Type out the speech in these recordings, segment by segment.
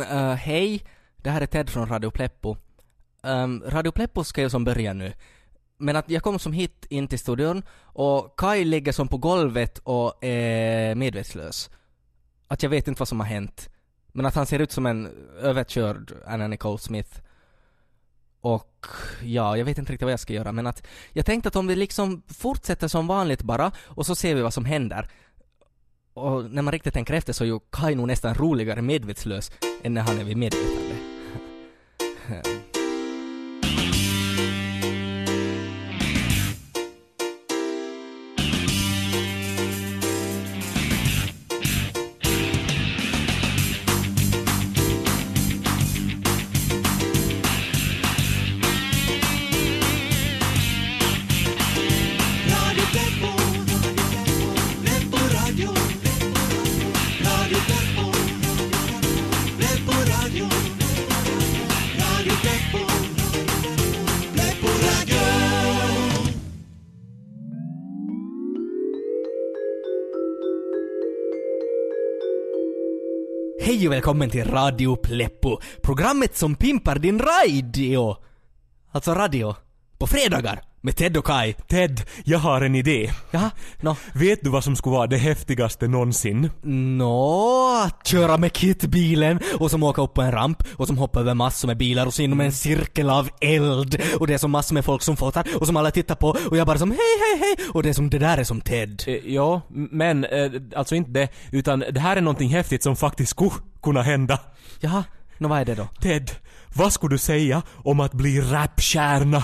Men hej, det här är Ted från Radio Pleppo. Um, Radio Pleppo ska ju som börja nu. Men att jag kom som hit in till studion och Kai ligger som på golvet och är medvetslös. Att jag vet inte vad som har hänt. Men att han ser ut som en överkörd Anna Nicole Smith. Och ja, jag vet inte riktigt vad jag ska göra men att jag tänkte att om vi liksom fortsätter som vanligt bara och så ser vi vad som händer. Och när man riktigt tänker efter så är ju Kai nog nästan roligare medvetslös än när han är vid medvetande. Hej och välkommen till Radio Pleppo, programmet som pimpar din radio. Alltså radio. På fredagar med Ted och Kai. Ted, jag har en idé. Ja, nå, Vet du vad som skulle vara det häftigaste någonsin? nå, att köra med Kit-bilen och som åka upp på en ramp och som hoppar över massor med bilar och så inom en cirkel av eld och det är som massor med folk som fotar och som alla tittar på och jag bara som hej hej hej och det är som det där är som Ted. Eh, ja, men eh, alltså inte det, utan det här är någonting häftigt som faktiskt skulle kunna hända. Jaha, nå vad är det då? Ted, vad skulle du säga om att bli rapstjärna?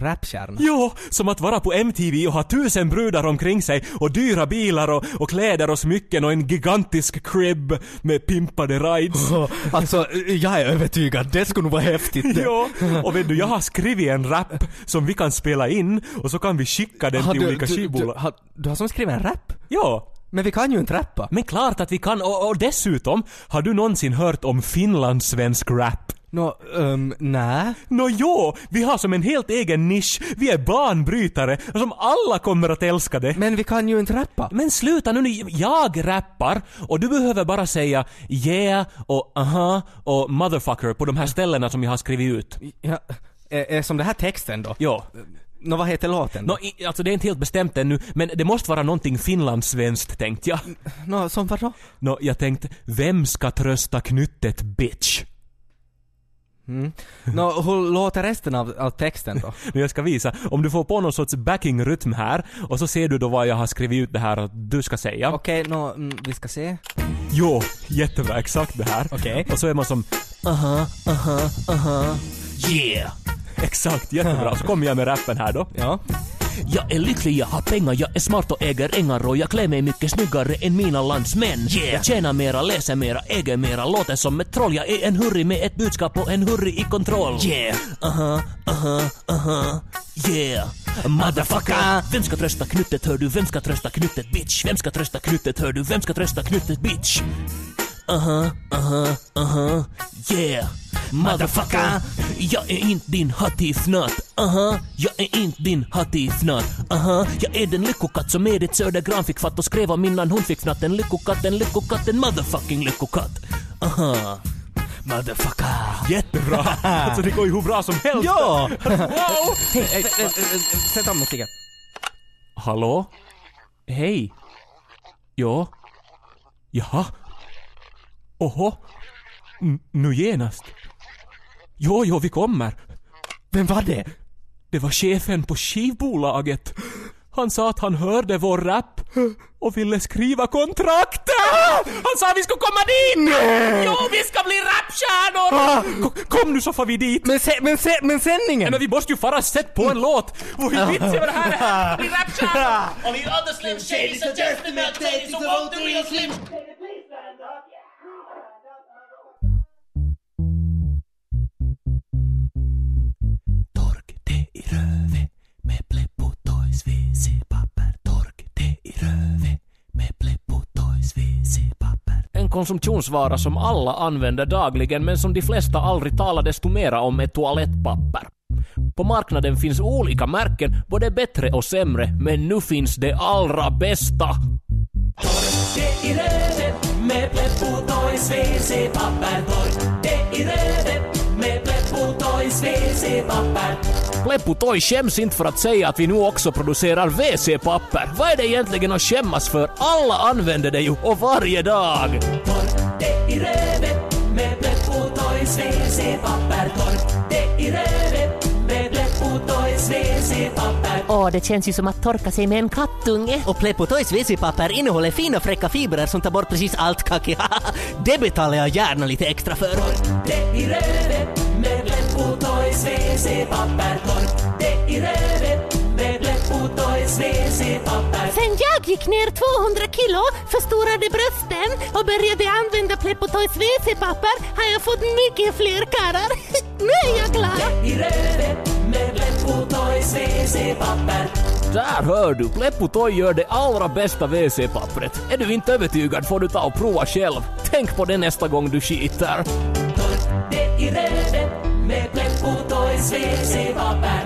Rapstjärna? Ja, som att vara på MTV och ha tusen brudar omkring sig och dyra bilar och, och kläder och smycken och en gigantisk crib med pimpade rides. Alltså, jag är övertygad, det skulle nog vara häftigt. Ja, och vet du, jag har skrivit en rap som vi kan spela in och så kan vi skicka den Har till du, olika du, du, skivbolag. har, du har som skrivit en rap? Ja, Men vi kan ju inte rappa. men klart att vi kan och, och dessutom, har du någonsin hört om finlandssvensk rap? Nå, um, nä. Nå jo, vi har som en helt egen nisch, vi är banbrytare och som alla kommer att älska det. Men vi kan ju inte rappa. Men sluta nu, jag rappar och du behöver bara säga yeah och aha och motherfucker på de här ställena som jag har skrivit ut. Ja, är, som det här texten då? Ja. Nå, vad heter låten? Nå, i, alltså det är inte helt bestämt ännu, men det måste vara någonting finlandssvenskt tänkte jag. Nå, som vadå? Nå, jag tänkte, vem ska trösta knyttet bitch? Nå, hur låter resten av, av texten då? Jag ska visa, om du får på någon sorts backing-rytm här och så ser du då vad jag har skrivit ut det här att du ska säga. Okej, nå, mm, vi ska se. Jo, jättebra, exakt det här. Okej. Och så är man som aha, aha, aha, yeah. Exakt, jättebra. Så kommer jag med rappen här då. Ja. Jag är lycklig, jag har pengar, jag är smart och äger ängar och jag klär mig mycket snyggare än mina landsmän. Yeah. Jag tjänar mera, läser mera, äger mera, låter som ett troll. Jag är en hurry med ett budskap och en hurry i kontroll. Yeah. Aha, aha, aha, yeah. Motherfucker! Vem ska trösta knyttet hör du? Vem ska trösta knyttet bitch? Vem ska trösta knyttet hör du? Vem ska trösta knyttet bitch? Aha, aha, aha, yeah. Motherfucker! Jag är inte din hattifnatt, aha. Jag är inte din hattifnatt, aha. Jag är den lyckokatt som Edith Södergran fick fatt och skrev om innan hon fick fnatt. En lyckokatt, en lyckokatt, en motherfucking lyckokatt. Aha. Motherfucker! Jättebra! alltså det går ju hur bra som helst! Ja! Wow! Hej, äh, äh, äh, sätt av musiken. Hallå? Hej? Ja? Jaha? Oho? N- nu genast? Jo, jo, vi kommer. Vem var det? Det var chefen på skivbolaget. Han sa att han hörde vår rap och ville skriva kontraktet! Han sa att vi skulle komma dit! Nej! Jo, vi ska bli rapstjärnor! Ah! Kom, nu så får vi dit! Men, se, men, se, men sändningen! Nej, men vi måste ju fara sätt på en låt! Vad vits är det här? blir rapstjärnor! Och vi other slim shady suggest the milk tasty so won't the real slim konsumtionsvara som alla använder dagligen men som de flesta aldrig talar desto mera om är toalettpapper. På marknaden finns olika märken, både bättre och sämre, men nu finns det allra bästa. Tork det i röret med Pleppo Toys WC-papper. Det i WC-papper. Pleppo Toys skäms inte för att säga att vi nu också producerar WC-papper. Vad är det egentligen att skämmas för? Alla använder det ju och varje dag. Tork det i rövet med Pleppo Toys WC-papper. Tork det i rövet med Pleppo Toys WC-papper. Åh, det känns ju som att torka sig med en kattunge. Och Pleppo Toys WC-papper innehåller fina fräcka fibrer som tar bort precis allt kaki. det betalar jag gärna lite extra för. det i rövet med Pleppo Toys WC-papper. Tork det i rövet med Pleppo Toys WC-papper. Sen jag gick ner 200 kilo, förstorade brösten och började använda Pleppotoys WC-papper har jag fått mycket fler karlar. nu är jag glad! i rövet med Pleppo Toys WC-papper. Där hör du, Pleppo Toy gör det allra bästa WC-pappret. Är du inte övertygad får du ta och prova själv. Tänk på det nästa gång du skiter. Pleppo Toys WC-papper. Det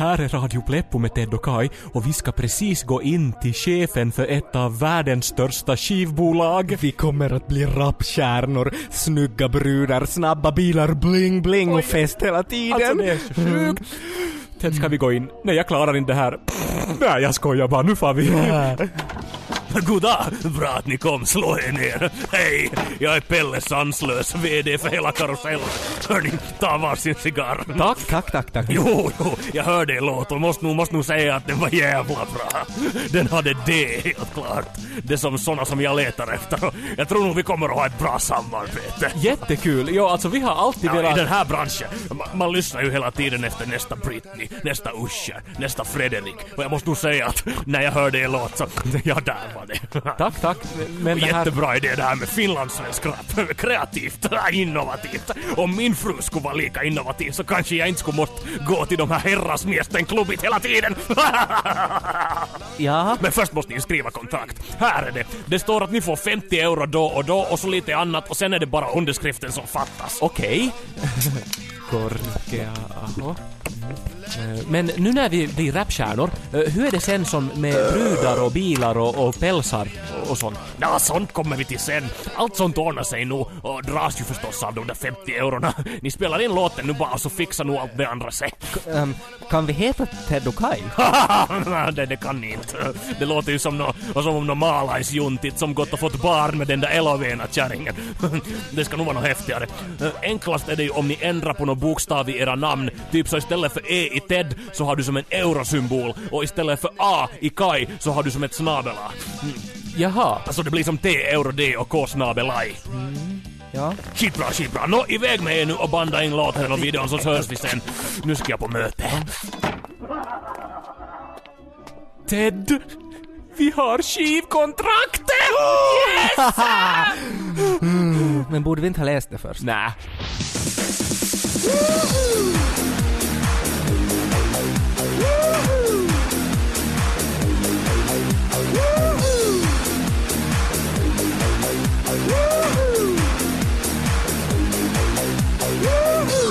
här är Radio Pleppo med Ted och Kai och vi ska precis gå in till chefen för ett av världens största skivbolag. Vi kommer att bli rapstjärnor, snygga brudar, snabba bilar, bling bling och fest hela tiden. Alltså det är så sjukt. Ted, ska vi gå in? Nej, jag klarar inte det här. Nej, jag skojar bara. Nu får vi. Goddag! Bra att ni kom, slå er ner. Hej, jag är Pelle Sanslös, VD för hela karusellen. Hörni, ta varsin cigarr. Tack, tack, tack, tack. Jo, jo, jag hörde er låt och måste nog, måste nog säga att den var jävla bra. Den hade det helt klart. Det som såna som jag letar efter. Jag tror nog vi kommer att ha ett bra samarbete. Jättekul. Ja, alltså vi har alltid Ja, I velat... den här branschen, man, man lyssnar ju hela tiden efter nästa Britney, nästa Usher, nästa Fredrik. Och jag måste nog säga att när jag hörde er låt så, ja där var det. Tack, tack. Men det här... Jättebra idé det här med finlandssvensk rap. Kreativt, innovativt. Om min fru skulle vara lika innovativ så kanske jag inte skulle måste gå till de här herrasmiesten klubbit hela tiden. Ja, Men först måste ni skriva kontrakt. Här är det. Det står att ni får 50 euro då och då och så lite annat och sen är det bara underskriften som fattas. Okej. Korkea, aho. Eh, Men nu när vi blir rapstjärnor, eh, hur är det sen som med brudar och bilar och, och pälsar och sånt? Ja, sånt kommer vi till sen. Allt sånt ordnar sig nu och dras ju förstås av de där 50 eurona. Ni spelar in låten nu bara så fixar nog allt det andra sig. ehm, kan vi heta Ted och Kai? det, det kan ni inte. Det låter ju som, no, som om någon malaisjuntit som gått och fått barn med den där Elovena kärringen. Det ska nog vara något häftigare. Eh, Enklast är det ju om ni ändrar på någon bokstav i era namn. Typ så istället för E i Ted så har du som en eurosymbol och istället för A i Kai så har du som ett snabel A. Jaha. Alltså det blir som T, euro, D och K snabel I. Ja. Skitbra, skitbra. Nå, iväg med er nu och banda in låten och videon så hörs vi sen. Nu ska jag på möte. Ted! Vi har skivkontraktet! Men borde vi inte ha läst det först? Nä.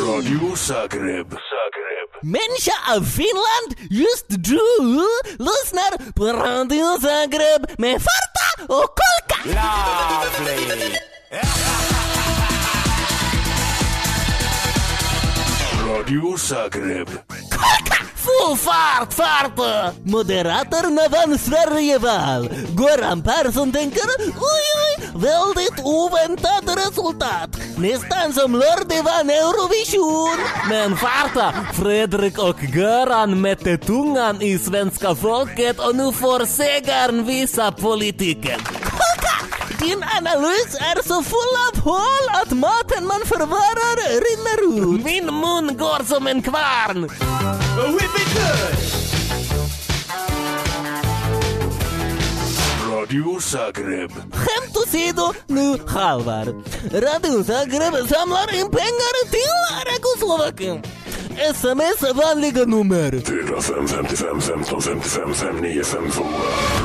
Radio Zagreb. Människa av Finland, just du lyssnar på Radio Zagreb med Farta och Kolka! Radio Zagreb. Full fart, fart! Moderaterna vann Sverigeval. Göran Persson tänker oj, oj, väldigt oväntat resultat. Nästan som Lordi vann Eurovision. Men farta, Fredrik och Göran mätte tungan i svenska folket och nu får segern visa politiken. Din analys är så full av hål att maten man förvarar rinner ut. Min mun går som en kvarn. Radio Zagreb. Skämt åsido, nu halvar. Radio Zagreb samlar in pengar till Rekoslovakien. Sms vanliga nummer. 45 55 15 55 59 52.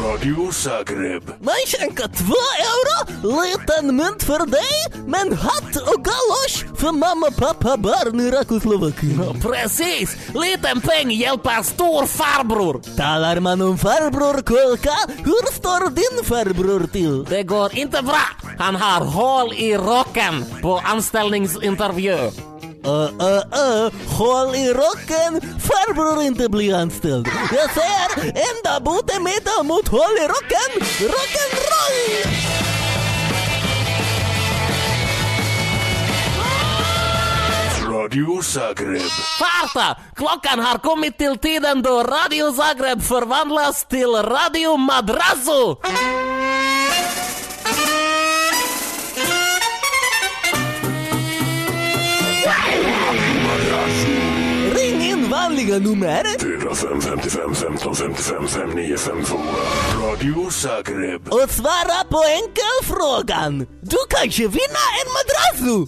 Radio Zagreb. Man skänker två euro, liten mynt för dig, men hatt och galosch för mamma, pappa, barn i Rakoslovakien. Precis! Liten peng hjälper stor farbror. Talar man om farbror Kolka, hur står din farbror till? Det går inte bra. Han har hål i rocken på anställningsintervju. Uh, uh, uh, håll i rocken, farbror inte blir anställd. Jag säger, enda botemedel mot håll i rocken, rock'n'roll! Radio Zagreb. Farta! Klockan har kommit till tiden då Radio Zagreb förvandlas till Radio Madrazo! In vanliga nummer. 45 55 15 55 59 52. Radio Zagreb. och svara på enkelfrågan. Du kanske vinner en madrasso!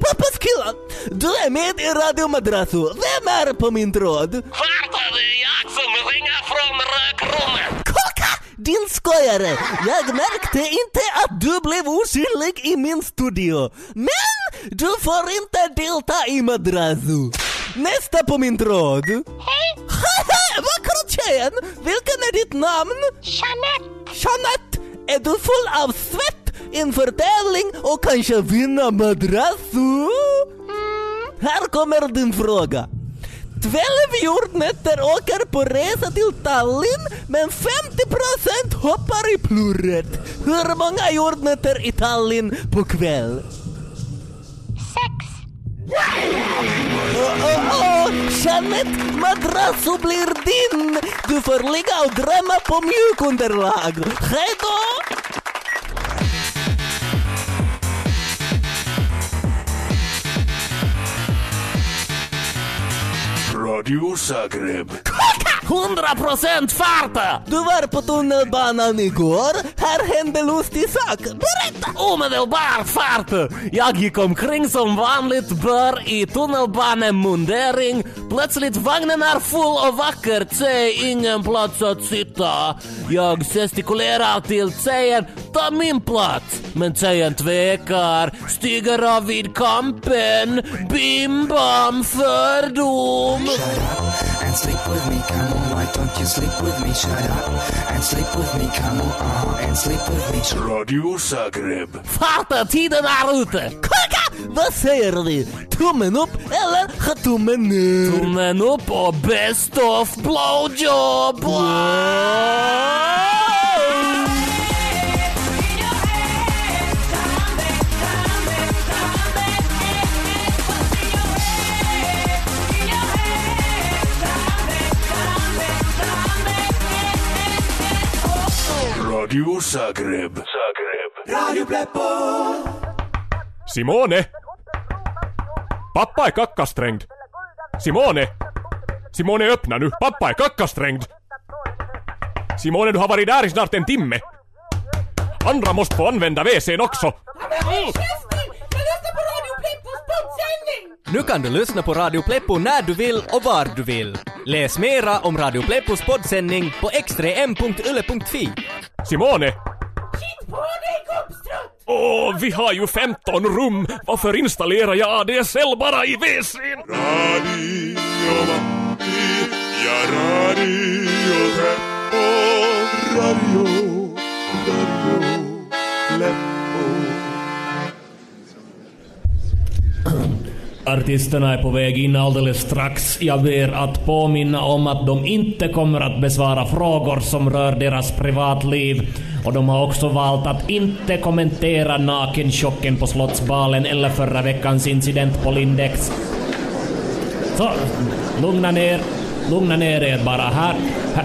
Pappas killar, du är med i Radio Madrasso. Vem är på min tråd? Det är jag som ringer från rökrummet! Din skojare! Jag märkte inte att du blev osynlig i min studio. Men du får inte delta i Madrasso. Nästa på min tråd. Hej, Vackra tjejen! Vilken är ditt namn? Jeanette. Jeanette, är du full av svett inför tävling och kanske vinna madrasso? Här kommer din fråga. 12 jordnötter åker på resa till Tallinn men 50% hoppar i plurret. Hur många jordnötter i Tallinn på kväll? Jeanette, madrasso blir din! Du får ligga och drömma på mjukunderlag. Hej då! Radio Zagreb. 100% farta! Du var på tunnelbanan igår. Här hände lustig sak. Berätta! Omedelbar fart! Jag gick omkring som vanligt bör i tunnelbanemundering. Plötsligt vagnen är full och vackert, säg ingen plats att sitta. Jag gestikulerar till tjejen, ta min plats. Men tjejen tvekar, stiger av vid kampen. Bim bam fördom. sleep with me, shut up and sleep with me, come on, uh, and sleep with me. Rádio Zagreb. Fata ti de Naruto. Kaka, você erdi. Tummen op, eller getummen neer. Tummen up, oh, best of blowjob. Wow. Radio Zagreb. Zagreb. Simone! Pappa är kackasträngd. Simone! Simone öppna nu, pappa är kackasträngd. Simone du har varit där i snart en timme. Andra måste få använda WC'n också. Nu kan du lyssna på Radio Pleppo när du vill och var du vill. Läs mera om Radio Pleppos poddsändning på x3m.yle.fi. Simone! Åh, vi har ju 15 rum. Varför installerar jag ADSL bara i WC'n? Radio Matti ja Radio. Radio, Radio Artisterna är på väg in alldeles strax. Jag ber att påminna om att de inte kommer att besvara frågor som rör deras privatliv. Och de har också valt att inte kommentera nakenchocken på Slottsbalen eller förra veckans incident på Lindex. Så, lugna ner. Lugna ner er bara. Här, här.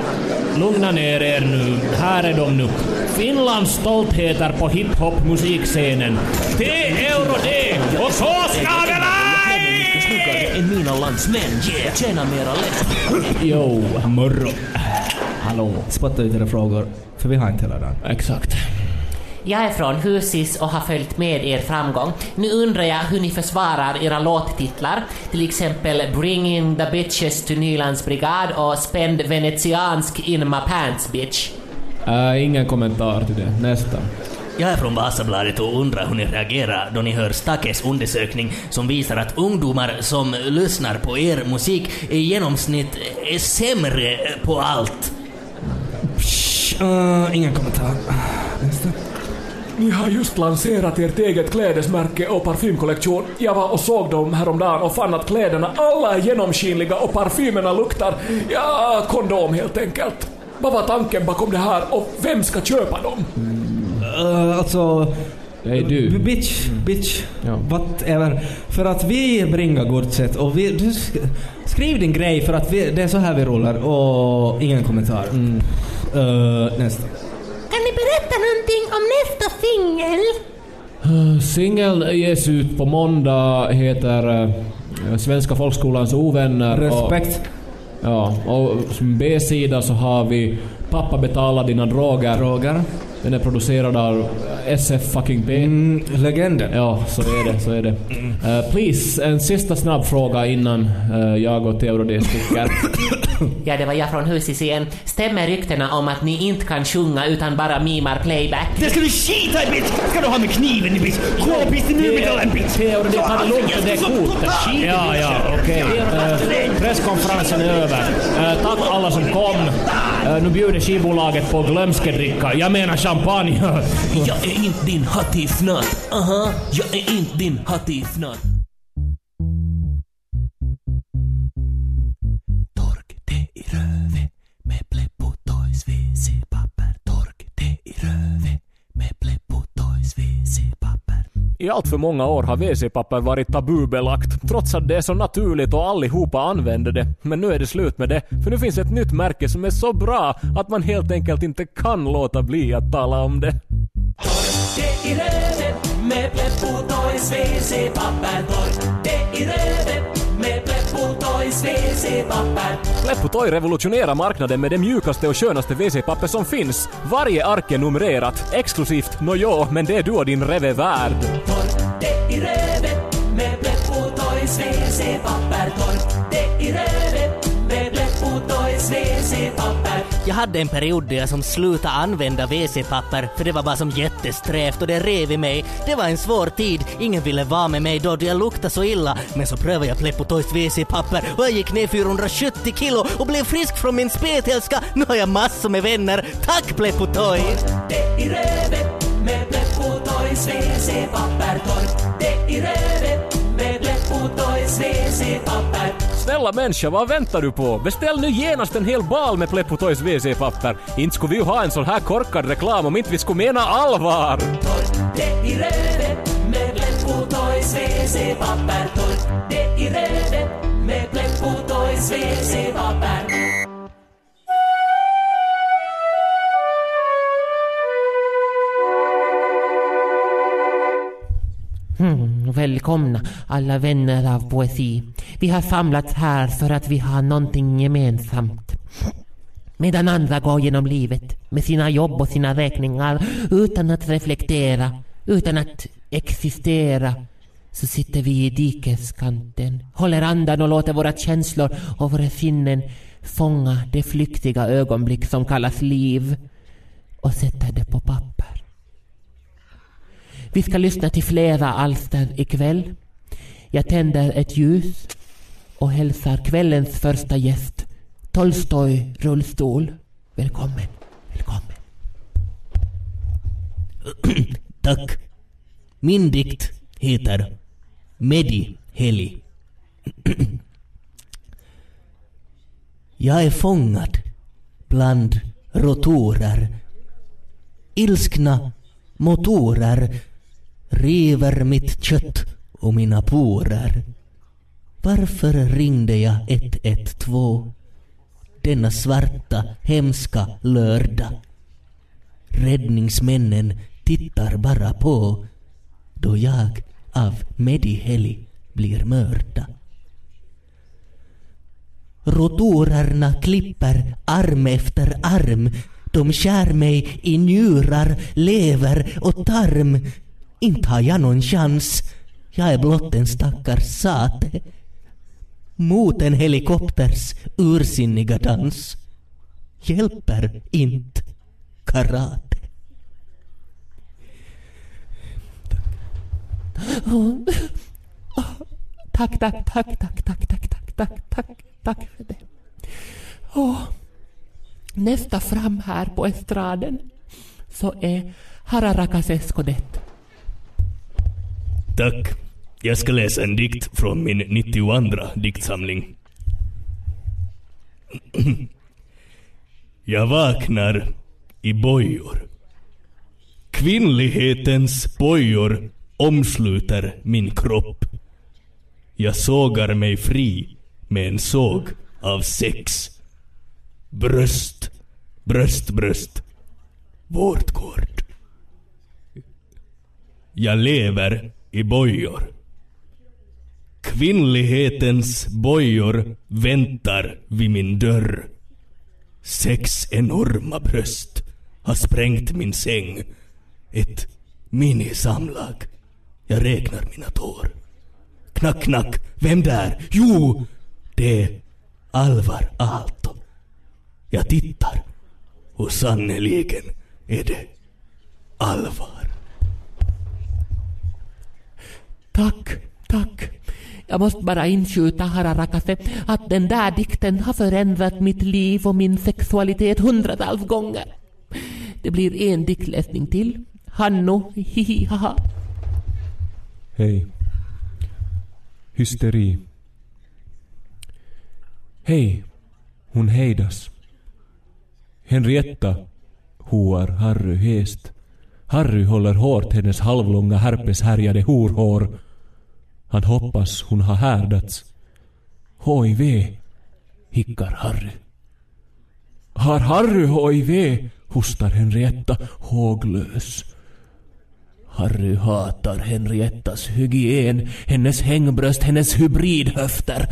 Lugna ner er nu. Här är de nu. Finlands stoltheter på hiphop musikscenen. Det är Eurodee! Och så ska det vara! Mina landsmän. Yeah! Tjäna mera lätt. Jo, morgon. Hallå. Spotta ut era frågor, för vi har inte hela dagen. Exakt. Jag är från Husis och har följt med er framgång. Nu undrar jag hur ni försvarar era låttitlar, till exempel Bring in the bitches to Nylands brigad och Spend venetiansk in my pants bitch. Äh, ingen kommentar till det. Nästa. Jag är från Vasabladet och undrar hur ni reagerar då ni hör Stakes undersökning som visar att ungdomar som lyssnar på er musik i genomsnitt är sämre på allt. Uh, ingen kommentar. Nästa. Ni har just lanserat ert eget klädesmärke och parfymkollektion. Jag var och såg dem häromdagen och fann att kläderna alla är genomskinliga och parfymerna luktar, ja, kondom helt enkelt. Vad var tanken bakom det här och vem ska köpa dem? Uh, alltså... Det är du. Bitch, bitch, Ja. whatever. För att vi bringar godset och vi... Du sk- skriv din grej för att vi, det är så här vi rullar och ingen kommentar. Uh, nästa. Kan ni berätta någonting om nästa singel? Uh, Singeln ges ut på måndag, heter uh, Svenska folkskolans ovänner. Respekt. Och, ja, och som B-sida så har vi Pappa betalar dina droger. Droger. Den är producerad av SF fucking P. Mm, legenden. Ja, så är det, så är det. Uh, please, en sista snabb fråga innan uh, jag och Theodor sticker. Ja, det var jag från Husis igen. Stämmer ryktena om att ni inte kan sjunga utan bara mimar playback? Det ska du skita i bitch! Ska du ha med kniven i bitch? Gå piss nu med den bitch! Theodor, det tar lugnt det kortet. Ja, ja, okej. Eh, presskonferensen är över. Tack alla som kom. Äh, nu bjuder skivbolaget på glömskedricka. Jag menar champagne. Jag är inte din hattifnatt. Aha, jag är inte din hattifnatt. I allt för många år har WC-papper varit tabubelagt, trots att det är så naturligt och allihopa använder det. Men nu är det slut med det, för nu finns ett nytt märke som är så bra att man helt enkelt inte kan låta bli att tala om det. Det i röven med Pleppo Toys WC-papper. Det i röven med Pleppo Toys WC-papper. Pleppotoy revolutionerar marknaden med det mjukaste och skönaste WC-papper som finns. Varje ark är numrerat, exklusivt, nåjo, men det är du och din reve värd. Tork det i röven Jag hade en period där jag som slutade använda WC-papper för det var bara som jättesträvt och det rev i mig. Det var en svår tid, ingen ville vara med mig då jag luktade så illa. Men så prövade jag Pleppo Toys WC-papper och jag gick ner 470 kilo och blev frisk från min spetälska. Nu har jag massor med vänner. Tack Pleppo Toy! Det i rövet med Pleppo Toys WC-papper. Tork det i rövet med Pleppo Toys WC-papper. Snälla människa, vad väntar du på? Beställ nu genast en hel bal med Pleppo Toys WC-papper. Inte skulle vi ju ha en sån här korkad reklam om inte vi skulle mena allvar. Tork det i röven med Pleppo Toys WC-papper. Tork det i röven med Pleppo Toys WC-papper. Välkomna alla vänner av poesi. Vi har samlats här för att vi har någonting gemensamt. Medan andra går genom livet med sina jobb och sina räkningar utan att reflektera, utan att existera, så sitter vi i dikeskanten, håller andan och låter våra känslor och våra sinnen fånga det flyktiga ögonblick som kallas liv och sätter det på. Vi ska lyssna till flera alster ikväll. Jag tänder ett ljus och hälsar kvällens första gäst, Tolstoj rullstol. Välkommen, välkommen. Tack. Min dikt heter Medi Heli. Jag är fångad bland rotorer. Ilskna motorer river mitt kött och mina porer. Varför ringde jag 112 denna svarta, hemska lördag? Räddningsmännen tittar bara på då jag av Mediheli blir mörda. Rotorerna klipper arm efter arm De skär mig i njurar, lever och tarm. Inte har jag någon chans. Jag är blott en stackars sate. Mot en helikopters ursinniga dans hjälper inte karate. Tack, tack, tack, tack, tack, tack, tack, tack, tack, tack för det. Oh. nästa fram här på estraden så är Hararakas Escodet. Tack. Jag ska läsa en dikt från min 92 diktsamling. Jag vaknar i bojor. Kvinnlighetens bojor omsluter min kropp. Jag sågar mig fri med en såg av sex. Bröst, bröst, bröst. Vårtgård. Jag lever i bojor. Kvinnlighetens bojor väntar vid min dörr. Sex enorma bröst har sprängt min säng. Ett minisamlag. Jag räknar mina tår. Knack, knack. Vem där? Jo, det är Alvar Aalto. Jag tittar. Och sannerligen är det allvar. Tack, tack. Jag måste bara inskjuta, Hararakase, att den där dikten har förändrat mitt liv och min sexualitet hundratals gånger. Det blir en diktläsning till. Hanno, hihi, haha. Hej. Hysteri. Hej. Hon hejdas. Henrietta hoar Harry häst. Harry håller hårt hennes halvlånga herpeshärjade horhår. Han hoppas hon har härdats. HIV, hickar Harry. Har Harry HIV? hostar Henrietta håglös. Harry hatar Henriettas hygien, hennes hängbröst, hennes hybridhöfter.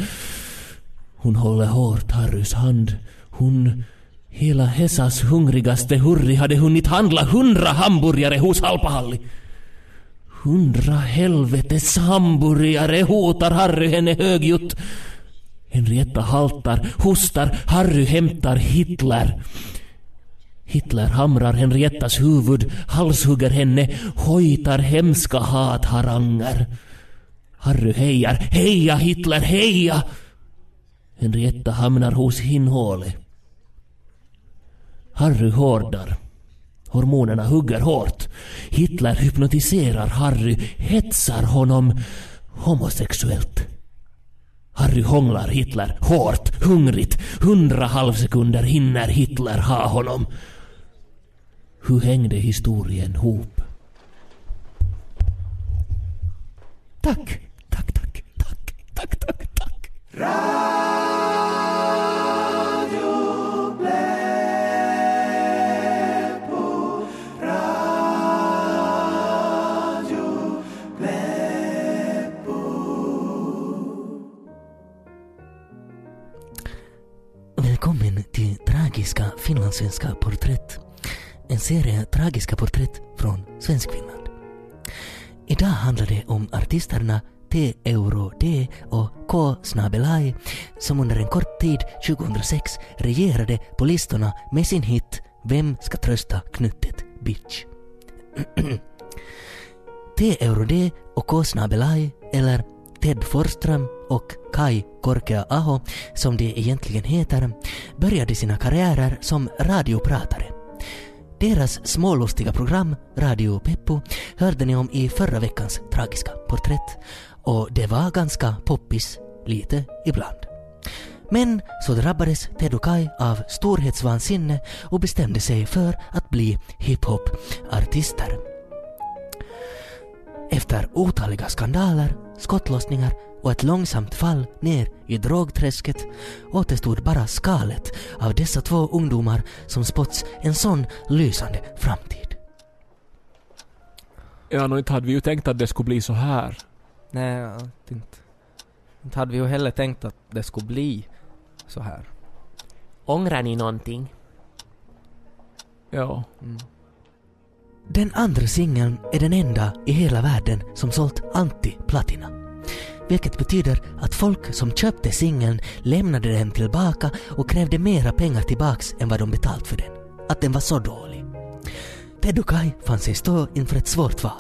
Hon håller hårt Harrys hand. Hon, hela Hesas hungrigaste hurri, hade hunnit handla hundra hamburgare hos Halpahalli. Hundra helvetes hamburgare hotar Harry henne högljutt. Henrietta haltar, hostar, Harry hämtar Hitler. Hitler hamrar Henriettas huvud, halshugger henne, hojtar hemska hatharanger. Harry hejar, heja Hitler, heja! Henrietta hamnar hos Hinhåle. Harry hårdar. Hormonerna hugger hårt. Hitler hypnotiserar Harry, hetsar honom homosexuellt. Harry hånglar Hitler hårt, hungrigt. Hundra halvsekunder hinner Hitler ha honom. Hur hängde historien ihop? Tack, tack, tack, tack, tack, tack, tack. Finlandssvenska porträtt. En serie tragiska porträtt från Svenskfinland. Idag handlar det om artisterna T. Euro D och K. Snabelaj som under en kort tid 2006 regerade på listorna med sin hit Vem ska trösta knuttet bitch? T. Euro D och K. Snabelaj eller Ted Forsström och Kai Korkea Aho, som de egentligen heter, började sina karriärer som radiopratare. Deras smålustiga program, Radio Peppo, hörde ni om i förra veckans tragiska porträtt. Och det var ganska poppis, lite ibland. Men så drabbades Ted och Kai av storhetsvansinne och bestämde sig för att bli hiphop-artister. Efter otaliga skandaler, skottlossningar och ett långsamt fall ner i drogträsket återstod bara skalet av dessa två ungdomar som spotts en sån lysande framtid. Ja, nog inte hade vi ju tänkt att det skulle bli så här. Nej, inte. Inte hade vi ju heller tänkt att det skulle bli så här. Ångrar ni någonting? Ja. Den andra singeln är den enda i hela världen som sålt anti-platina. Vilket betyder att folk som köpte singeln lämnade den tillbaka och krävde mera pengar tillbaks än vad de betalt för den. Att den var så dålig. Ted och Kai fann sig stå inför ett svårt val.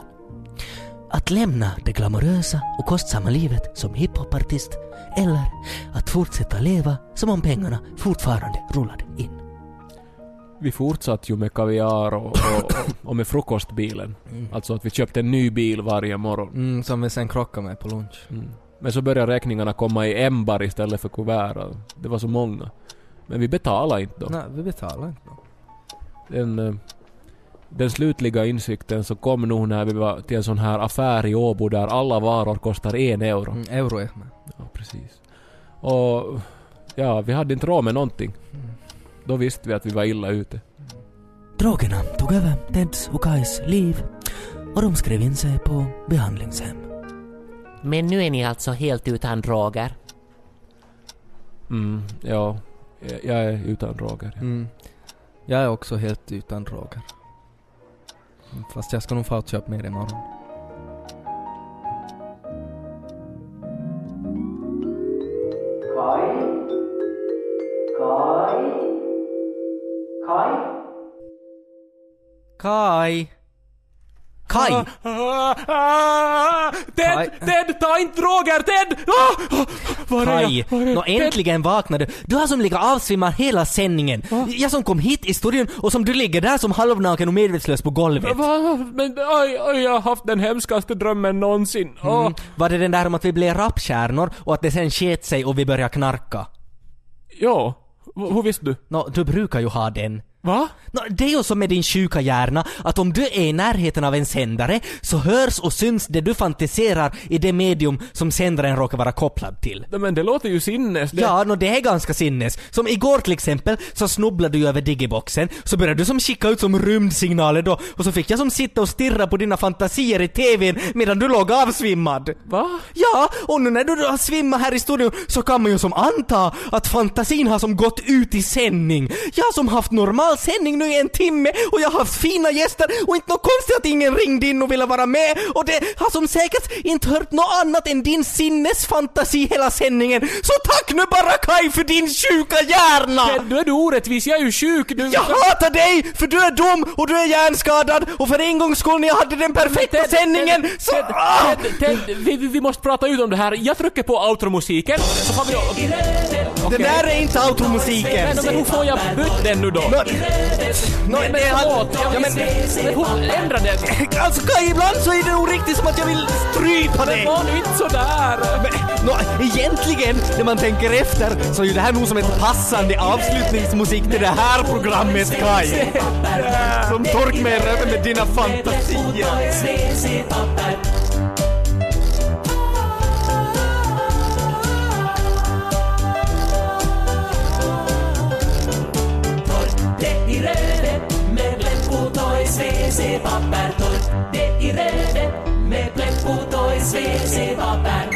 Att lämna det glamorösa och kostsamma livet som hiphopartist eller att fortsätta leva som om pengarna fortfarande rullade in. Vi fortsatte ju med kaviar och, och, och, med frukostbilen. Alltså att vi köpte en ny bil varje morgon. Mm, som vi sen krockade med på lunch. Mm. Men så började räkningarna komma i ämbar istället för kuvert. Det var så många. Men vi betalade inte då. Nej, vi betalar inte. då. Den, eh, den slutliga insikten så kom nog när vi var till en sån här affär i Åbo där alla varor kostar en euro. Mm, euro är med. Ja, precis. Och ja, vi hade inte råd med någonting. Då visste vi att vi var illa ute. Drogerna tog över Teds och Kais liv och de skrev in sig på behandlingshem. Men nu är ni alltså helt utan droger? Mm, ja. Jag- är utan droger. ja. Mm. Jag är också helt utan droger. Mm, Fast jag ska nog få köpa mer imorgon. Kai! Kai! Ted! Kai. Ted! Ta inte droger! Ted! Ah! Ah! Var är Kai! jag? Var är Nå Ted? äntligen vaknade du. Du har som ligger avsvimmad hela sändningen. Jag som kom hit i studion och som du ligger där som halvnaken och medvetslös på golvet. Va? Men oj, oj, jag har haft den hemskaste drömmen någonsin. Mm. Var det den där om att vi blev rapstjärnor och att det sen sket sig och vi började knarka? Ja. V- hur visste du? Nå, du brukar ju ha den. Va? Nå, det är ju som med din sjuka hjärna, att om du är i närheten av en sändare så hörs och syns det du fantiserar i det medium som sändaren råkar vara kopplad till. Nej, Men det låter ju sinnes. Det... Ja, nå det är ganska sinnes. Som igår till exempel, så snubblade du över digiboxen, så började du som skicka ut som rymdsignaler då, och så fick jag som sitta och stirra på dina fantasier i TVn medan du låg avsvimmad. Va? Ja, och nu när du har svimmat här i studion så kan man ju som anta att fantasin har som gått ut i sändning. Jag som haft normal sändning nu i en timme och jag har haft fina gäster och inte något konstigt att ingen ringde in och ville vara med och det har som säkert inte hört något annat än din sinnesfantasi hela sändningen. Så tack nu bara Kai för din sjuka hjärna! Ted, du är du orättvis. Jag är ju sjuk. Du... Jag hatar dig för du är dum och du är hjärnskadad och för en gångs skull när jag hade den perfekta sändningen så... Ted, Ah! Ted, Ted, vi, vi, måste prata ut om det här. Jag trycker på outromusiken så får vi... Det där är inte automusiken! Men, men hur får jag bytt den nu då? Nå, nå, Men jag ja, men, men hur ändra den? alltså Kaj, ibland så är det nog riktigt som att jag vill strypa dig. Var nu inte sådär! Men, nå, egentligen, när man tänker efter, så är ju det här nog som ett passande avslutningsmusik till det här programmet Kaj. Som tork med röven med dina fantasier. WC-papper torrt. Det i rödet med Pleppo Toys WC-papper